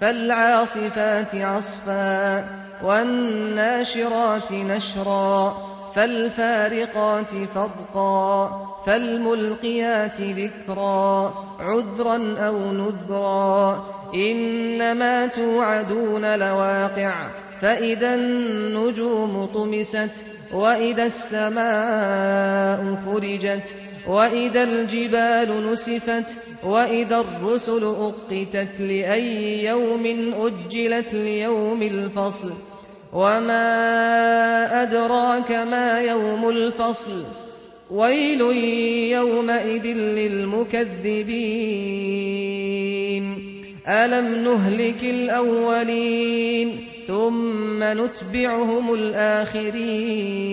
فالعاصفات عصفا والناشرات نشرا فالفارقات فرقا فالملقيات ذكرا عذرا أو نذرا إنما توعدون لواقع فإذا النجوم طمست وإذا السماء فرجت وإذا الجبال نسفت وإذا الرسل أقتت لأي يوم أجلت ليوم الفصل وما أدراك ما يوم الفصل ويل يومئذ للمكذبين. ألم نهلك الأولين ثم نتبعهم الآخرين؟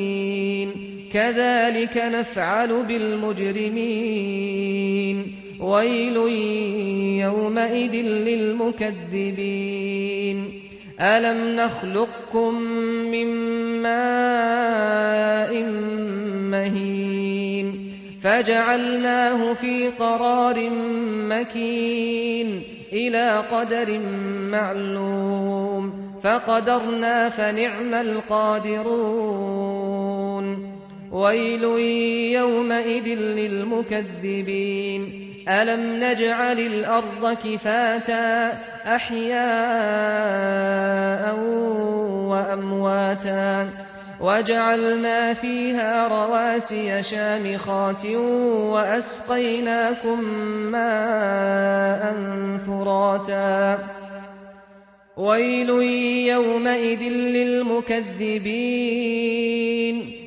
كذلك نفعل بالمجرمين. ويل يومئذ للمكذبين. ألم نخلقكم من ماء مهين؟ فجعلناه في قرار مكين إلى قدر معلوم. فقدرنا فنعم القادرون. ويل يومئذ للمكذبين. ألم نجعل الأرض كفاتا أحياء وأمواتا وجعلنا فيها رواسي شامخات وأسقيناكم ماء فراتا. ويل يومئذ للمكذبين.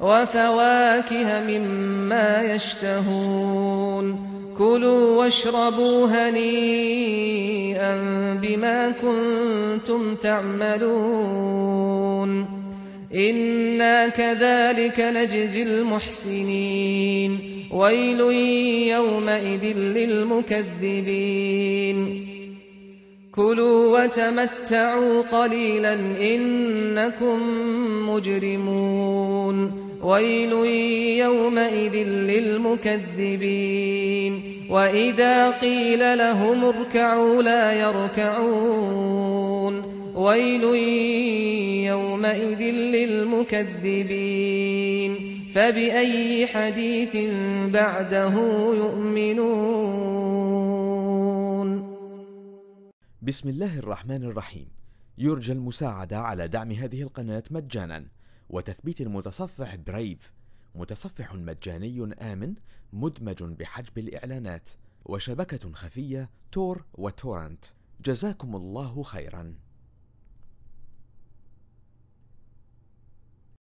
وفواكه مما يشتهون. كلوا واشربوا هنيئا بما كنتم تعملون. إنا كذلك نجزي المحسنين. ويل يومئذ للمكذبين. كلوا وتمتعوا قليلا إنكم مجرمون. ويل يومئذ للمكذبين وإذا قيل لهم اركعوا لا يركعون ويل يومئذ للمكذبين فبأي حديث بعده يؤمنون؟ بسم الله الرحمن الرحيم. يرجى المساعدة على دعم هذه القناة مجانا. وتثبيت المتصفح برايف متصفح مجاني آمن مدمج بحجب الإعلانات وشبكة خفية تور وتورنت. جزاكم الله خيرا.